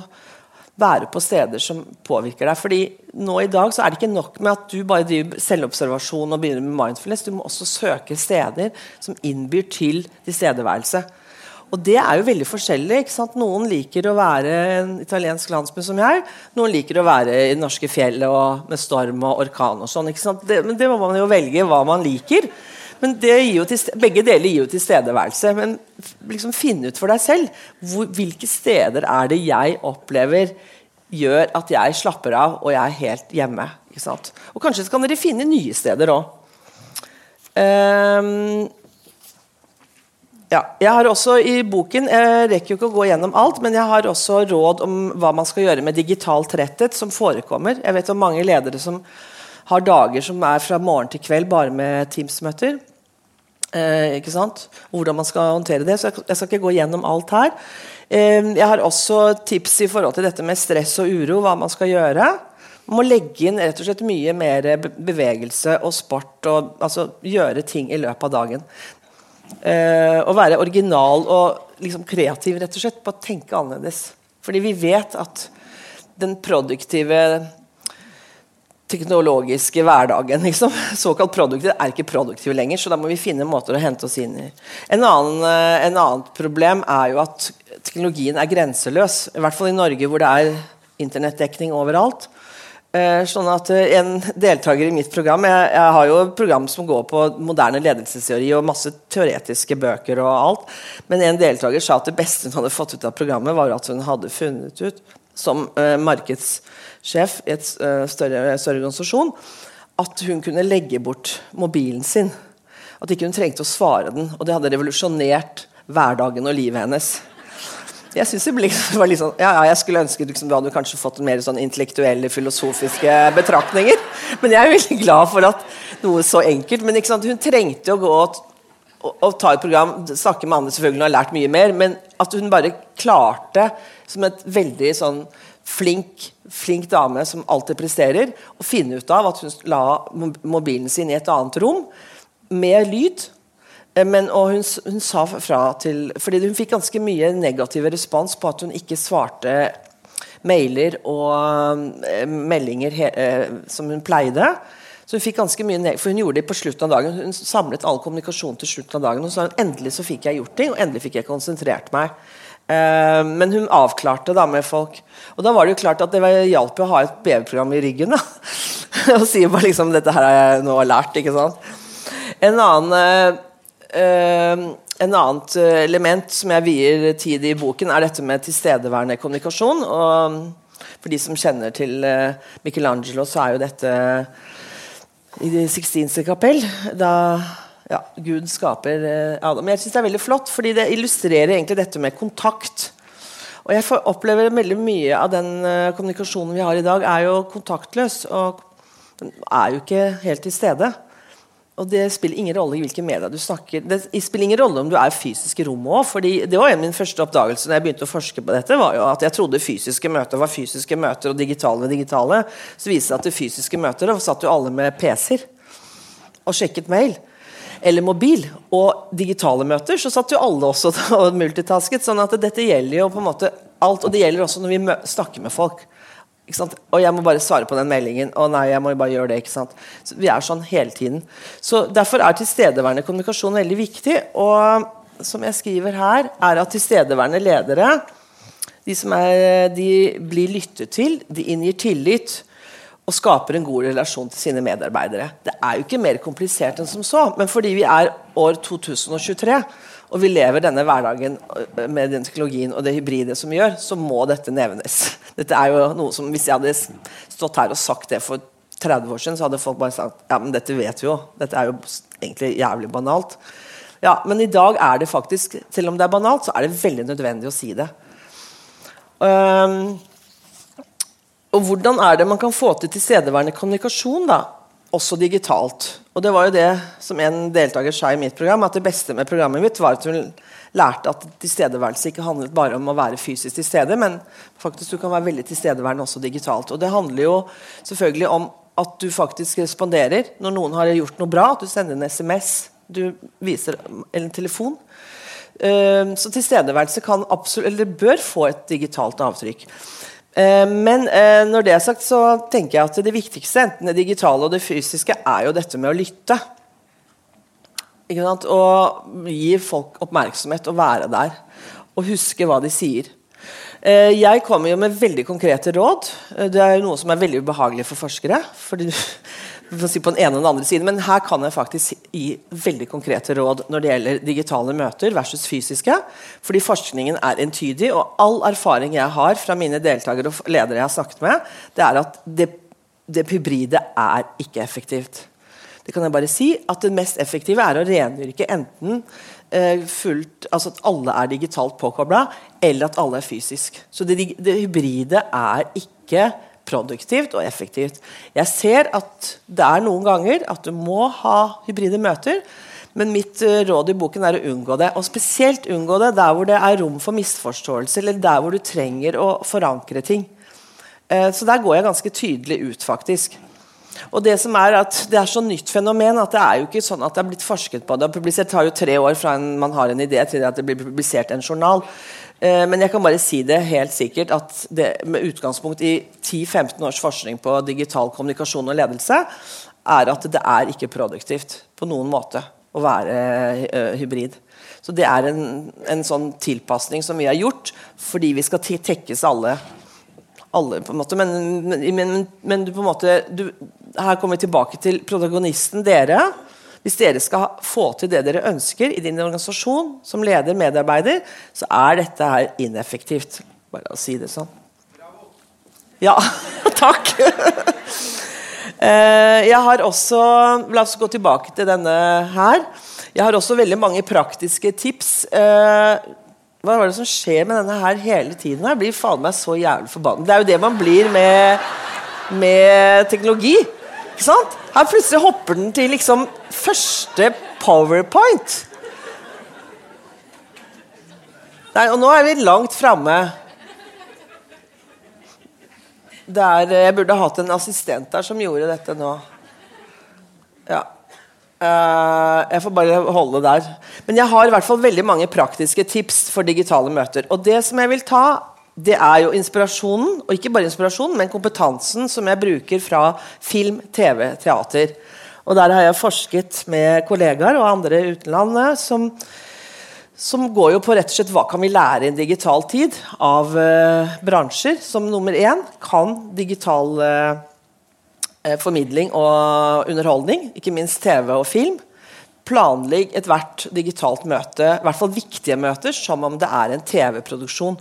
være på steder som påvirker deg. Fordi nå i dag så er det ikke nok med at du bare driver selvobservasjon og begynner med mindfulness. Du må også søke steder som innbyr til tilstedeværelse. Og det er jo veldig forskjellig. ikke sant? Noen liker å være en italiensk landsby som jeg. Noen liker å være i det norske fjellet med storm og orkan og sånn. ikke sant? Det, men det må man jo velge hva man liker. Men til, begge deler gir jo tilstedeværelse. Men liksom finne ut for deg selv hvor, hvilke steder er det jeg opplever gjør at jeg slapper av og jeg er helt hjemme. Og kanskje kan dere finne nye steder òg. Ehm, ja, jeg har også i boken Jeg rekker jo ikke å gå gjennom alt, men jeg har også råd om hva man skal gjøre med digital tretthet, som forekommer. Jeg vet om mange ledere som har dager som er fra morgen til kveld bare med Teams-møter. Eh, ikke sant? Hvordan man skal håndtere det. Så jeg, jeg skal ikke gå gjennom alt her. Eh, jeg har også tips i forhold til dette med stress og uro, hva man skal gjøre. Man må legge inn rett og slett mye mer bevegelse og sport. Og, altså gjøre ting i løpet av dagen. Eh, og være original og liksom kreativ, rett og slett. Bare tenke annerledes. Fordi vi vet at den produktive teknologiske hverdagen, liksom, såkalt produktiv, er ikke produktiv lenger. Så da må vi finne måter å hente oss inn i. En annen, eh, en annen problem er jo at teknologien er grenseløs. I hvert fall i Norge, hvor det er internettdekning overalt. Eh, sånn at eh, En deltaker i mitt program jeg, jeg, har jo program som går på moderne ledelsesteori og masse teoretiske bøker. og alt, Men en deltaker sa at det beste hun hadde fått ut av programmet, var at hun hadde funnet ut som uh, markedssjef i et uh, større, større, organisasjon at hun kunne legge bort mobilen sin. At ikke hun trengte å svare den. Og det hadde revolusjonert hverdagen og livet hennes. Jeg synes det var litt sånn, ja, ja, jeg skulle ønske liksom, du hadde kanskje fått mer sånn intellektuelle, filosofiske betraktninger. Men jeg er veldig glad for at noe så enkelt Men hun trengte å gå og, og, og, ta et program, snakke med andre selvfølgelig, hun har lært mye mer, men at hun bare klarte, som et veldig sånn flink, flink dame som alltid presterer, å finne ut av at hun la mobilen sin i et annet rom med lyd men, og hun, hun, sa fra til fordi hun fikk ganske mye negativ respons på at hun ikke svarte mailer og uh, meldinger he, uh, som hun pleide. Så hun fikk ganske mye For hun gjorde det på slutten av dagen. Hun samlet all kommunikasjon til slutten av dagen. Og sa endelig så fikk jeg gjort ting, og endelig fikk jeg konsentrert meg. Men hun avklarte da med folk. Og da var det jo klart at det hjalp å ha et BV-program i ryggen. da <laughs> Og si bare liksom dette her har jeg nå lært. ikke sant En annen Uh, en annet eh, element som jeg vier tid i boken, er dette med tilstedeværende kommunikasjon. Og for de som kjenner til uh, Michelangelo, så er jo dette i Det sixtinske kapell. Da ja, Gud skaper Adam. Jeg syns det er veldig flott, fordi det illustrerer egentlig dette med kontakt. Og jeg opplever veldig mye av den kommunikasjonen vi har i dag, er jo kontaktløs. Og den er jo ikke helt til stede. Og det spiller ingen rolle i hvilke medier du snakker. Det spiller ingen rolle om du er fysisk i rommet òg. Det var en av min første oppdagelse da jeg begynte å forske på dette. var jo at Jeg trodde fysiske møter var fysiske møter og digitale var digitale. Så viste det seg at det fysiske møter da satt jo alle med PC-er og sjekket mail. Eller mobil. Og digitale møter så satt jo alle også <laughs> og multitasket. sånn at dette gjelder jo på en måte alt. Og det gjelder også når vi snakker med folk. Og jeg må bare svare på den meldingen. Å nei, jeg må bare gjøre det, ikke sant? Så vi er sånn hele tiden. Så Derfor er tilstedeværende kommunikasjon veldig viktig. Og som jeg skriver her, er at tilstedeværende ledere de, er, de blir lyttet til, de inngir tillit og skaper en god relasjon til sine medarbeidere. Det er jo ikke mer komplisert enn som så, men fordi vi er år 2023 og vi lever denne hverdagen øh, med den teknologien og det hybride som vi gjør, så må dette nevnes. <laughs> Dette er jo noe som Hvis jeg hadde stått her og sagt det for 30 år siden, så hadde folk bare sagt ja, men dette vet vi jo. Dette er jo egentlig jævlig banalt. Ja, Men i dag er det faktisk, selv om det er banalt, så er det veldig nødvendig å si det. Um, og hvordan er det man kan få til tilstedeværende kommunikasjon? da? også digitalt. Og det var jo det som en deltaker sa i mitt program, at det beste med programmet mitt var at hun lærte at tilstedeværelse ikke handlet bare om å være fysisk til stede, men faktisk du kan være veldig tilstedeværende også digitalt. Og det handler jo selvfølgelig om at du faktisk responderer når noen har gjort noe bra. At du sender en SMS, du viser en telefon. Ehm, så tilstedeværelse kan absolutt, eller bør få et digitalt avtrykk. Eh, men eh, når det er sagt, så tenker jeg at det viktigste, enten det digitale og det fysiske, er jo dette med å lytte. Og gi folk oppmerksomhet og være der. Og huske hva de sier. Eh, jeg kommer jo med veldig konkrete råd. Det er jo noe som er veldig ubehagelig for forskere. fordi si på den ene og den andre siden, Men her kan jeg faktisk gi veldig konkrete råd når det gjelder digitale møter versus fysiske. Fordi forskningen er entydig, og all erfaring jeg har fra mine deltakere og ledere jeg har snakket med, det er at det, det hybride er ikke effektivt. Det kan jeg bare si, at Det mest effektive er å rendyrke enten eh, fullt, altså at alle er digitalt påkobla, eller at alle er fysisk. Så det, det hybride er ikke produktivt og effektivt. Jeg ser at det er noen ganger at du må ha hybride møter. Men mitt eh, råd i boken er å unngå det. Og spesielt unngå det der hvor det er rom for misforståelse, eller der hvor du trenger å forankre ting. Eh, så der går jeg ganske tydelig ut, faktisk. Og Det som er at det er så nytt fenomen at det er jo ikke sånn at det er blitt forsket på det. publisert tar jo tre år fra en, man har en idé til at det blir publisert en journal. Eh, men jeg kan bare si det helt sikkert at det, med utgangspunkt i 10-15 års forskning på digital kommunikasjon og ledelse, er at det er ikke produktivt på noen måte å være uh, hybrid. Så det er en, en sånn tilpasning som vi har gjort fordi vi skal tekkes alle alle, på en måte. Men, men, men, men du, på en måte du, Her kommer vi tilbake til protagonisten, dere. Hvis dere skal få til det dere ønsker i din organisasjon som leder, medarbeider, så er dette her ineffektivt. Bare å si det sånn. Ja, <laughs> takk. Eh, jeg har også La oss gå tilbake til denne her. Jeg har også veldig mange praktiske tips. Eh, hva er det som skjer med denne her hele tiden? Jeg blir faen meg så jævlig forbannet. Det er jo det man blir med, med teknologi. Ikke sant? Her plutselig hopper den til liksom første powerpoint. Nei, og nå er vi langt framme. Jeg burde hatt en assistent der som gjorde dette nå. Ja. Uh, jeg får bare holde der. Men jeg har i hvert fall veldig mange praktiske tips for digitale møter. Og det som jeg vil ta, det er jo inspirasjonen, og ikke bare inspirasjonen, men kompetansen som jeg bruker fra film, TV, teater. Og der har jeg forsket med kollegaer og andre utenlandet som, som går jo på rett og slett hva kan vi lære i en digital tid av uh, bransjer som nummer én kan digital uh, formidling og underholdning, ikke minst TV og film. Planlegg ethvert digitalt møte, i hvert fall viktige møter, som om det er en TV-produksjon.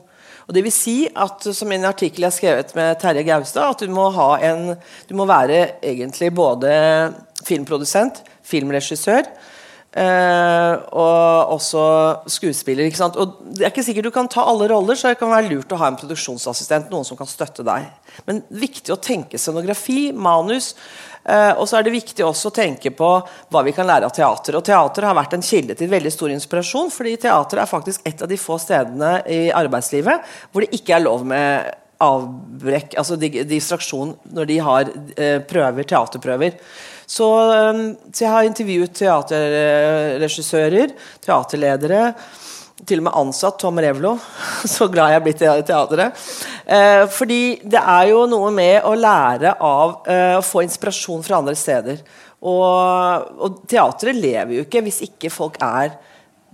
Og det vil si at, som i en artikkel jeg har skrevet med Terje Gaustad, at du må, en, du må være egentlig både filmprodusent, filmregissør, Uh, og også skuespiller. ikke sant? Og Det er ikke sikkert du kan ta alle roller, så det kan være lurt å ha en produksjonsassistent. Noen som kan støtte deg. Men viktig å tenke scenografi, manus. Uh, og så er det viktig også å tenke på hva vi kan lære av teater. Og teater har vært en kilde til veldig stor inspirasjon, fordi teater er faktisk et av de få stedene i arbeidslivet hvor det ikke er lov med avbrekk, altså distraksjon, når de har uh, prøver, teaterprøver. Så, um, så, jeg har intervjuet teaterregissører, teaterledere. Til og med ansatt Tom Revlo. <laughs> Så glad jeg er blitt i teateret. Eh, fordi det er jo noe med å lære av eh, å få inspirasjon fra andre steder. Og, og teatret lever jo ikke hvis ikke folk er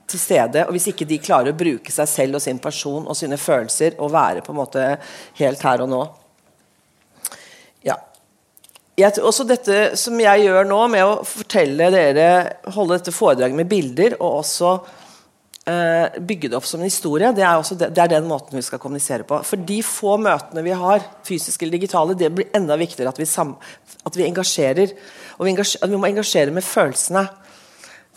til stede, og hvis ikke de klarer å bruke seg selv og sin person og sine følelser og være på en måte helt her og nå jeg, også dette som jeg gjør nå, med å fortelle dere Holde dette foredraget med bilder, og også eh, bygge det opp som en historie, det er, de, det er, den måten vi skal kommunisere på. For de få møtene vi har, fysiske eller digitale, det blir enda viktigere at vi, sam, at vi engasjerer. Og vi, engasjerer, vi, må engasjere med følelsene.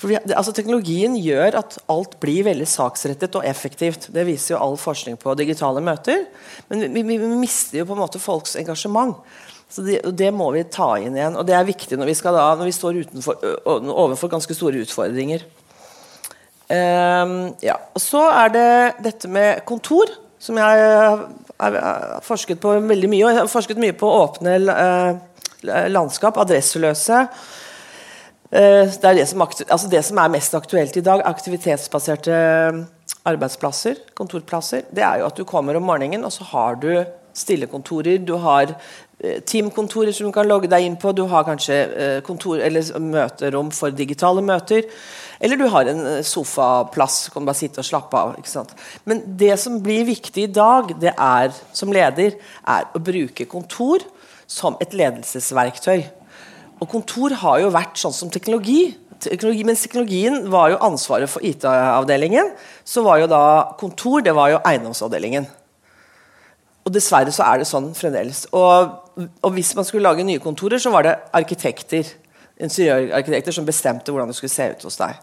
For vi, altså Teknologien gjør at alt blir veldig saksrettet og effektivt. Det viser jo all forskning på digitale møter. Men vi, vi mister jo på en måte folks engasjement. Så det, det, må vi ta inn igjen. Og det er viktig når vi, da, når vi står utenfor, overfor ganske store utfordringer. Um, ja. Og så er det dette med kontor, som jeg har forsket på veldig mye. Og jeg har forsket mye på åpne uh, landskap, adresseløse. Uh, det er det som, altså det som, er mest aktuelt i dag. Aktivitetsbaserte arbeidsplasser, kontorplasser. Det er jo at du kommer om morgenen, og så har du stillekontorer, du har Eh, teamkontorer som du kan logge deg inn på. Du har kanskje eh, kontor, eller møterom for digitale møter. Eller du har en sofaplass, sofaplass, kan bare sitte og slappe av. Men det som blir viktig i dag, det er som leder, er å bruke kontor som et ledelsesverktøy. Og kontor har jo vært sånn som teknologi. teknologi mens teknologien var jo ansvaret for IT-avdelingen, så var jo da kontor det var jo eiendomsavdelingen. Og dessverre så er det sånn fremdeles. Og, og, hvis man skulle lage nye kontorer, så var det arkitekter ingeniørarkitekter som bestemte hvordan det skulle se ut hos deg.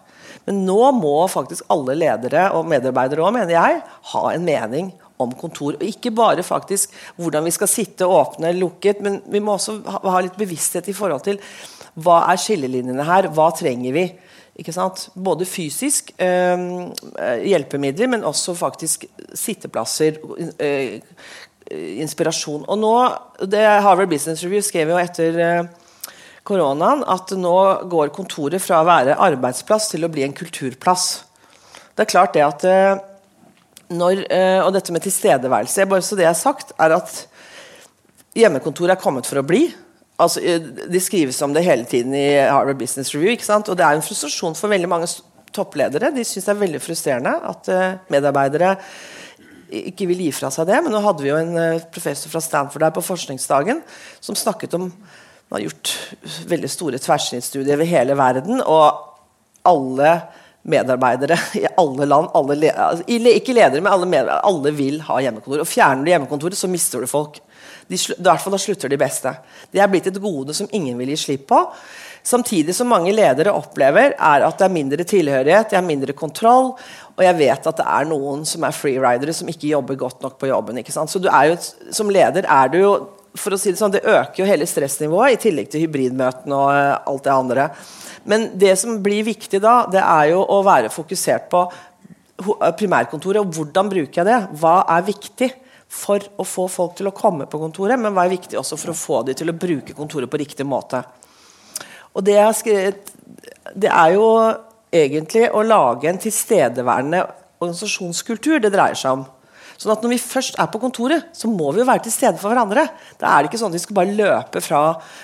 Men nå må faktisk alle ledere og medarbeidere også, mener jeg, ha en mening om kontor. Og ikke bare faktisk hvordan vi skal sitte åpne eller lukket, men vi må også ha litt bevissthet i forhold til hva er skillelinjene her, hva trenger vi? Ikke sant? Både fysisk eh, hjelpemidler, men også faktisk sitteplasser, øh, inspirasjon. Og nå, det Harvard Business Review skrev jo etter uh, koronaen at nå går kontoret fra å være arbeidsplass til å bli en kulturplass. Det er klart det at eh, når, eh, Og dette med tilstedeværelse bare så det jeg har sagt, er at hjemmekontoret er kommet for å bli. Altså, de skrives om det hele tiden i Harvard Business Review. ikke sant? Og det er en frustrasjon for veldig mange toppledere. De syns det er veldig frustrerende at medarbeidere ikke vil gi fra seg det. Men nå hadde vi jo en professor fra Stanford her på forskningsdagen som snakket om Han har gjort veldig store tverrsnittsstudier over hele verden, og alle medarbeidere i alle land alle le altså, Ikke ledere, men alle, medarbeidere, alle vil ha hjemmekontor. Og Fjerner du hjemmekontoret, så mister du folk. De, I hvert fall da slutter de beste. Det er blitt et gode som ingen vil gi slipp på. Samtidig som mange ledere opplever er at det er mindre tilhørighet, det er mindre kontroll. Og jeg vet at det er noen som er freeridere som ikke jobber godt nok på jobben. Så jo, som leder er du jo for å si Det sånn, det øker jo hele stressnivået, i tillegg til hybridmøtene og eh, alt det andre. Men det som blir viktig da, det er jo å være fokusert på eh, primærkontoret. og Hvordan bruker jeg det? Hva er viktig for å få folk til å komme på kontoret? Men hva er viktig også for å få dem til å bruke kontoret på riktig måte? Og det, skrevet, det er jo egentlig å lage en tilstedeværende organisasjonskultur det dreier seg om. Sånn at Når vi først er på kontoret, så må vi jo være til stede for hverandre. Da er det ikke sånn at vi skal bare løpe fra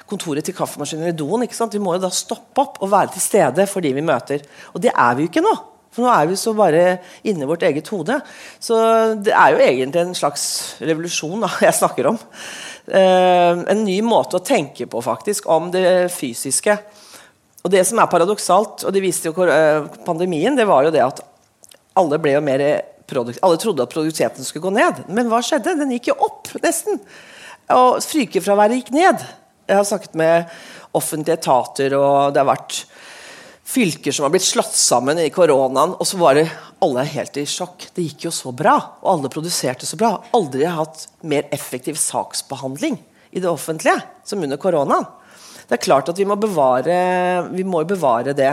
kontoret til kaffemaskinen i doen. ikke sant? Vi må jo da stoppe opp og være til stede for de vi møter. Og det er vi jo ikke nå. For nå er vi så bare inni vårt eget hode. Så det er jo egentlig en slags revolusjon da, <laughs> jeg snakker om. Eh, en ny måte å tenke på faktisk om det fysiske. Og det som er paradoksalt, og det viste jo eh, pandemien, det var jo det at alle ble jo mer alle trodde at produktiviteten skulle gå ned. Men hva skjedde? Den gikk jo opp, nesten. Og frykefraværet gikk ned. Jeg har snakket med offentlige etater, og det har vært fylker som har blitt slått sammen i koronaen, og så var det alle helt i sjokk. Det gikk jo så bra, og alle produserte så bra. Aldri har hatt mer effektiv saksbehandling i det offentlige som under koronaen. Det er klart at vi må bevare, vi må bevare det.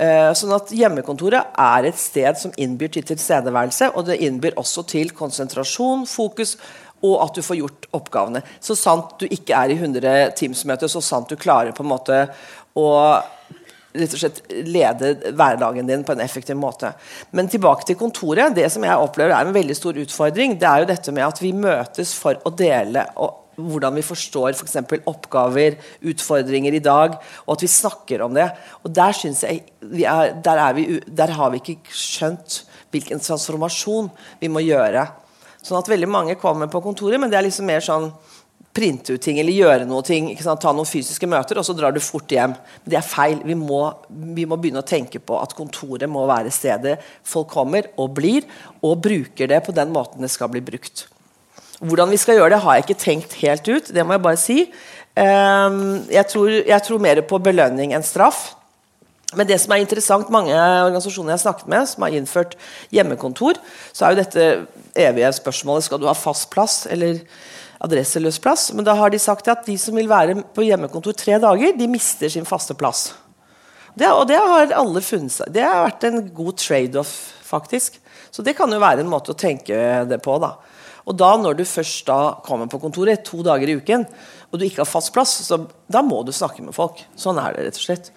Eh, sånn at Hjemmekontoret er et sted som innbyr til tilstedeværelse, og det innbyr også til konsentrasjon, fokus og at du får gjort oppgavene. Så sant du ikke er i 100 Teams-møter, så sant du klarer på en måte å rett og slett lede hverdagen din på en effektiv måte. Men tilbake til kontoret. Det som jeg opplever er en veldig stor utfordring, det er jo dette med at vi møtes for å dele og hvordan vi forstår f.eks. For oppgaver, utfordringer i dag, og at vi snakker om det. Og Der jeg er, der, er vi, der har vi ikke skjønt hvilken transformasjon vi må gjøre. Sånn at veldig mange kommer på kontoret, men det er liksom mer sånn printe ut ting eller gjøre noe ting, ta noen fysiske møter, og så drar du fort hjem. Men det er feil. Vi må, vi må, begynne å tenke på at kontoret må være stedet folk kommer og blir, og bruker det på den måten det skal bli brukt. Hvordan vi skal gjøre det, har jeg ikke tenkt helt ut. Det må jeg bare si. Ehm, jeg tror, jeg tror mer på belønning enn straff. Men det som er interessant, mange organisasjoner jeg har snakket med, som har innført hjemmekontor, så er jo dette evige spørsmålet skal du ha fast plass eller adresseløs plass. Men da har de sagt at de som vil være på hjemmekontor tre dager, de mister sin faste plass. Det, og det har alle funnet seg. Det har vært en god trade-off, faktisk. Så det kan jo være en måte å tenke det på. da. Og da når du først da kommer på kontoret to dager i uken, og du ikke har fast plass, så da må du snakke med folk. Sånn er det, rett og slett.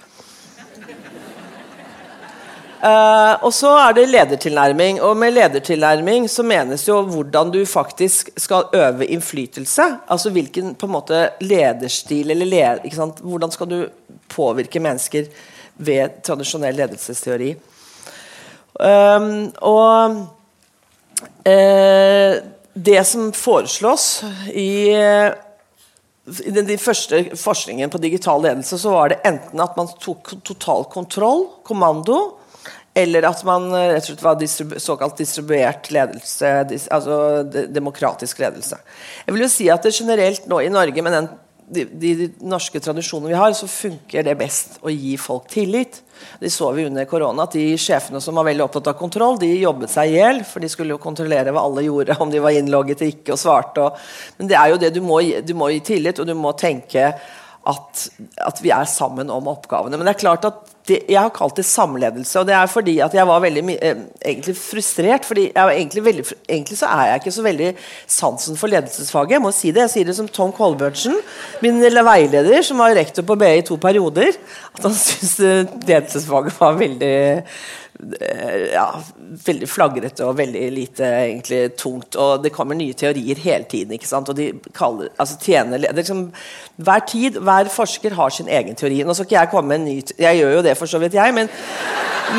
Uh, og så er det ledertilnærming. Og med ledertilnærming så menes jo hvordan du faktisk skal øve innflytelse. Altså hvilken på en måte lederstil eller led, Hvordan skal du påvirke mennesker ved tradisjonell ledelsesteori. Um, og uh, det som foreslås i, i den de første forskningen på digital ledelse, så var det enten at man tok total kontroll, kommando, eller at man rett og slett var distribu såkalt distribuert ledelse, dis altså de demokratisk ledelse. Jeg vil jo si at det generelt nå i Norge, med den de, de, norske tradisjonene vi har, så funker det best å gi folk tillit. Det så vi under korona, at de sjefene som var veldig opptatt av kontroll, de jobbet seg i hjel. For de skulle jo kontrollere hva alle gjorde, om de var innlogget eller ikke, og svarte. Og, men det er jo det du må, du må gi tillit, og du må tenke at, at, vi er sammen om oppgavene. Men det er klart at jeg har kalt det samledelse. Og det er fordi at jeg var veldig eh, egentlig frustrert. fordi egentlig, veldig, egentlig, så er jeg ikke så veldig sansen for ledelsesfaget. Jeg må si det. Jeg sier det som Tom Colbertsen, min veileder, som var rektor på BI i to perioder. At han syntes eh, ledelsesfaget var veldig Eh, ja, veldig flagrete og veldig lite egentlig tungt. Og det kommer nye teorier hele tiden. ikke sant? Og de kaller, altså tjener, liksom, Hver tid, hver forsker har sin egen teori. Nå skal ikke jeg komme med en ny Jeg gjør jo det, for så vidt, jeg. Men,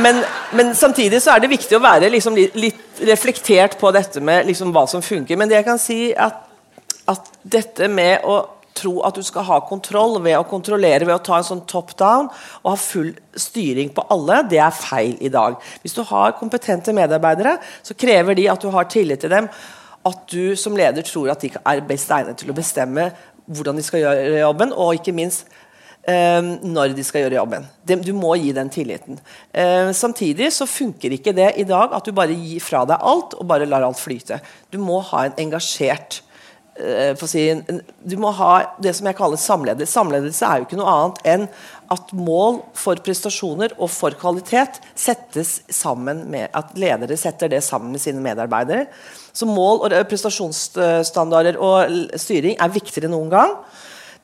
men, men samtidig så er det viktig å være liksom, litt reflektert på dette med liksom, hva som funker. Men det jeg kan si at, at dette med å tro at du skal ha kontroll ved å kontrollere ved å ta en sånn top down og ha full styring på alle, det er feil i dag. Hvis du har kompetente medarbeidere, så krever de at du har tillit til dem. At du som leder tror at de er best egnet til å bestemme hvordan de skal gjøre jobben, og ikke minst eh, når de skal gjøre jobben. du må gi den tilliten. Eh, samtidig så funker ikke det i dag at du bare gir fra deg alt og bare lar alt flyte. Du må ha en engasjert Eh, si, du må ha det som jeg kaller samledelse. Samledelse er jo ikke noe annet enn at mål for prestasjoner og for kvalitet settes sammen med at ledere setter det sammen med sine medarbeidere. Så mål og prestasjonsstandarder og styring er viktigere enn noen gang.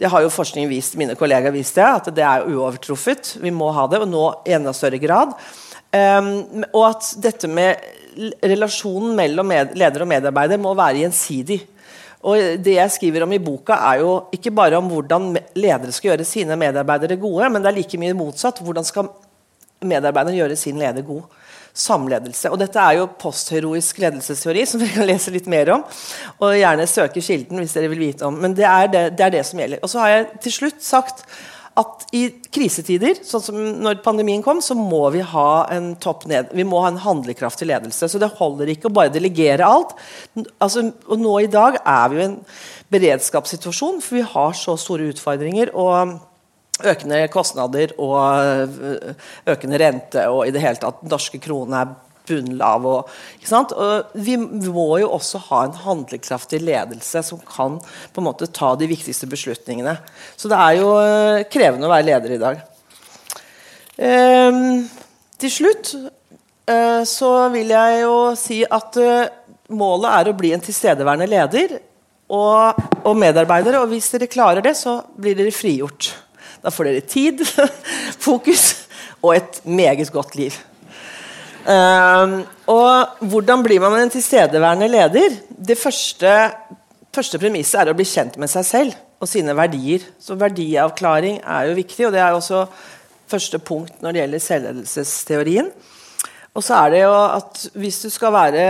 Det har jo forskning vist, mine kollegaer vist det, at det er uovertruffet. Vi må ha det, og nå i enda større grad. Um, og at dette med relasjonen mellom leder og medarbeider må være gjensidig. Og Det jeg skriver om i boka, er jo ikke bare om hvordan ledere skal gjøre sine medarbeidere gode, men det er like mye motsatt. Hvordan skal medarbeiderne gjøre sin leder god? Samledelse. Og Dette er jo postheroisk ledelsesteori, som dere kan lese litt mer om. Og gjerne søke kilden hvis dere vil vite om. Men det er det, det, er det som gjelder. Og så har jeg til slutt sagt at i krisetider, sånn som når pandemien kom, så må vi ha en topp ned. Vi må ha en handlekraftig ledelse. Så det holder ikke å bare delegere alt. Altså, og nå i dag er vi i en beredskapssituasjon, for vi har så store utfordringer. og Økende kostnader og økende rente og i det hele tatt norske kroner er bunnlav. Og, og vi må jo også ha en handlekraftig ledelse som kan på en måte ta de viktigste beslutningene. Så det er jo eh, krevende å være leder i dag. Um, til slutt uh, så vil jeg jo si at uh, målet er å bli en tilstedeværende leder og, og medarbeidere. Og hvis dere klarer det, så blir dere frigjort. Da får dere tid, <laughs> fokus og et meget godt liv. Uh, og hvordan blir man en tilstedeværende leder? Det første, første premisset er å bli kjent med seg selv og sine verdier. Så verdiavklaring er jo viktig, og det er også første punkt når det gjelder selvledelsesteorien. Og så er det jo at hvis du skal være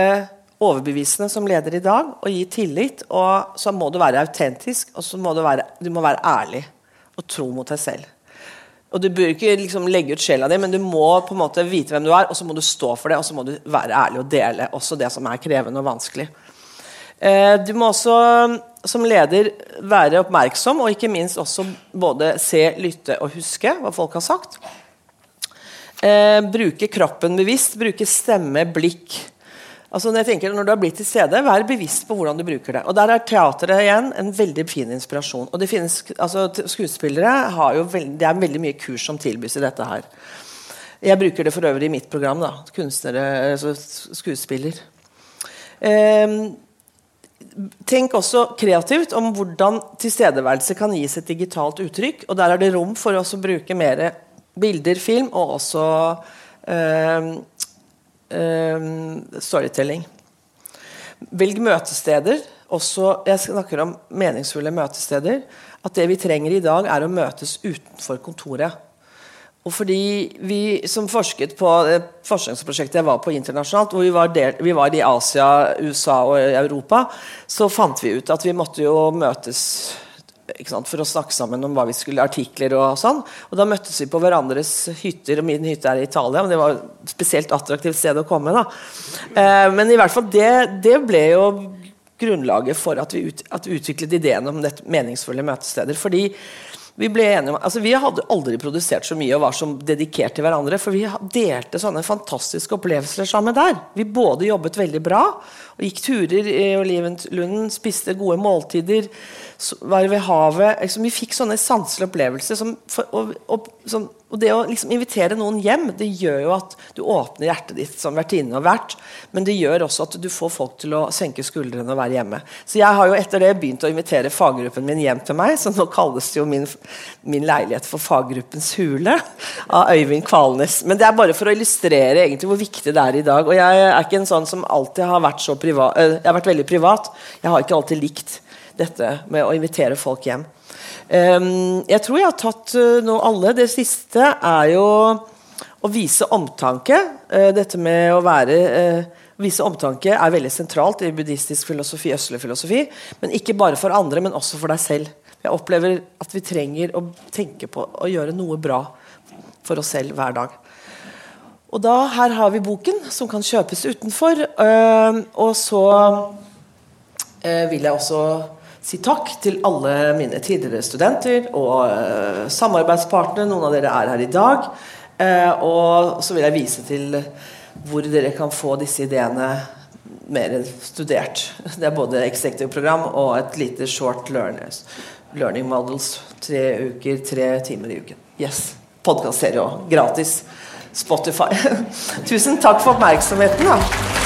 overbevisende som leder i dag og gi tillit, så må du være autentisk, og så må du, være, du må være ærlig og tro mot deg selv. Og Du bør ikke liksom legge ut sjela di, men du må på en måte vite hvem du er, og så må du stå for det, og så må du være ærlig og dele også det som er krevende og vanskelig. Eh, du må også som leder være oppmerksom, og ikke minst også både se, lytte og huske hva folk har sagt. Eh, bruke kroppen bevisst, bruke stemme, blikk Altså når, jeg tenker, når du har blitt til stede, Vær bevisst på hvordan du bruker det. Og Der er teateret igjen en veldig fin inspirasjon. Og det finnes, altså Skuespillere har jo veld, det er veldig mye kurs som tilbys i dette her. Jeg bruker det for øvrig i mitt program. da, Kunstnere, altså skuespiller. Eh, tenk også kreativt om hvordan tilstedeværelse kan gis et digitalt uttrykk. Og der er det rom for å bruke mer bilder, film og også eh, storytelling. Velg møtesteder. Også, jeg snakker om meningsfulle møtesteder. At det vi trenger i dag, er å møtes utenfor kontoret. Og fordi vi som forsket på forskningsprosjektet jeg var på internasjonalt, hvor vi var, del, vi var, i Asia, USA og Europa, så fant vi ut at vi måtte jo møtes for å snakke sammen om hva vi skulle, artikler og sånn. Og da møttes vi på hverandres hytter, og min hytte er i Italia. Men det var et spesielt attraktivt sted å komme. da. Eh, men i hvert fall, det, det ble jo grunnlaget for at vi, ut, at vi utviklet ideen om dette meningsfulle møtesteder. fordi vi ble enige om, altså vi hadde aldri produsert så mye og var så dedikert til hverandre. For vi delte sånne fantastiske opplevelser sammen der. Vi både jobbet veldig bra og gikk turer i Olivenlunden, spiste gode måltider, var ved havet. Liksom, vi fikk sånne sanselige opplevelser som, og, og, som Og det å liksom invitere noen hjem det gjør jo at du åpner hjertet ditt som vertinne og vert. Men det gjør også at du får folk til å senke skuldrene og være hjemme. Så jeg har jo etter det begynt å invitere faggruppen min hjem til meg. Så nå kalles det jo min, min leilighet for Faggruppens hule av Øyvind Kvalnes. Men det er bare for å illustrere egentlig hvor viktig det er i dag. Og jeg er ikke en sånn som alltid har vært så privat. Eh, jeg har vært veldig privat. Jeg har ikke alltid likt dette med å invitere folk hjem. Um, jeg tror jeg har tatt uh, nå alle. Det siste er jo å vise omtanke. Uh, dette med å være uh, Vise omtanke er veldig sentralt i buddhistisk filosofi, østlig filosofi. Men ikke bare for andre, men også for deg selv. Jeg opplever at vi trenger å tenke på å gjøre noe bra for oss selv hver dag. Og da, Her har vi boken, som kan kjøpes utenfor. og så vil jeg også si takk til alle mine tidligere studenter og uh, samarbeidspartnere. Noen av dere er her i dag. Uh, og så vil jeg vise til hvor dere kan få disse ideene mer studert. Det er både executive-program og et lite short learners. learning models. Tre uker, tre timer i uken. Yes. Podkastserie òg. Gratis. Spotify. <laughs> Tusen takk for oppmerksomheten. da.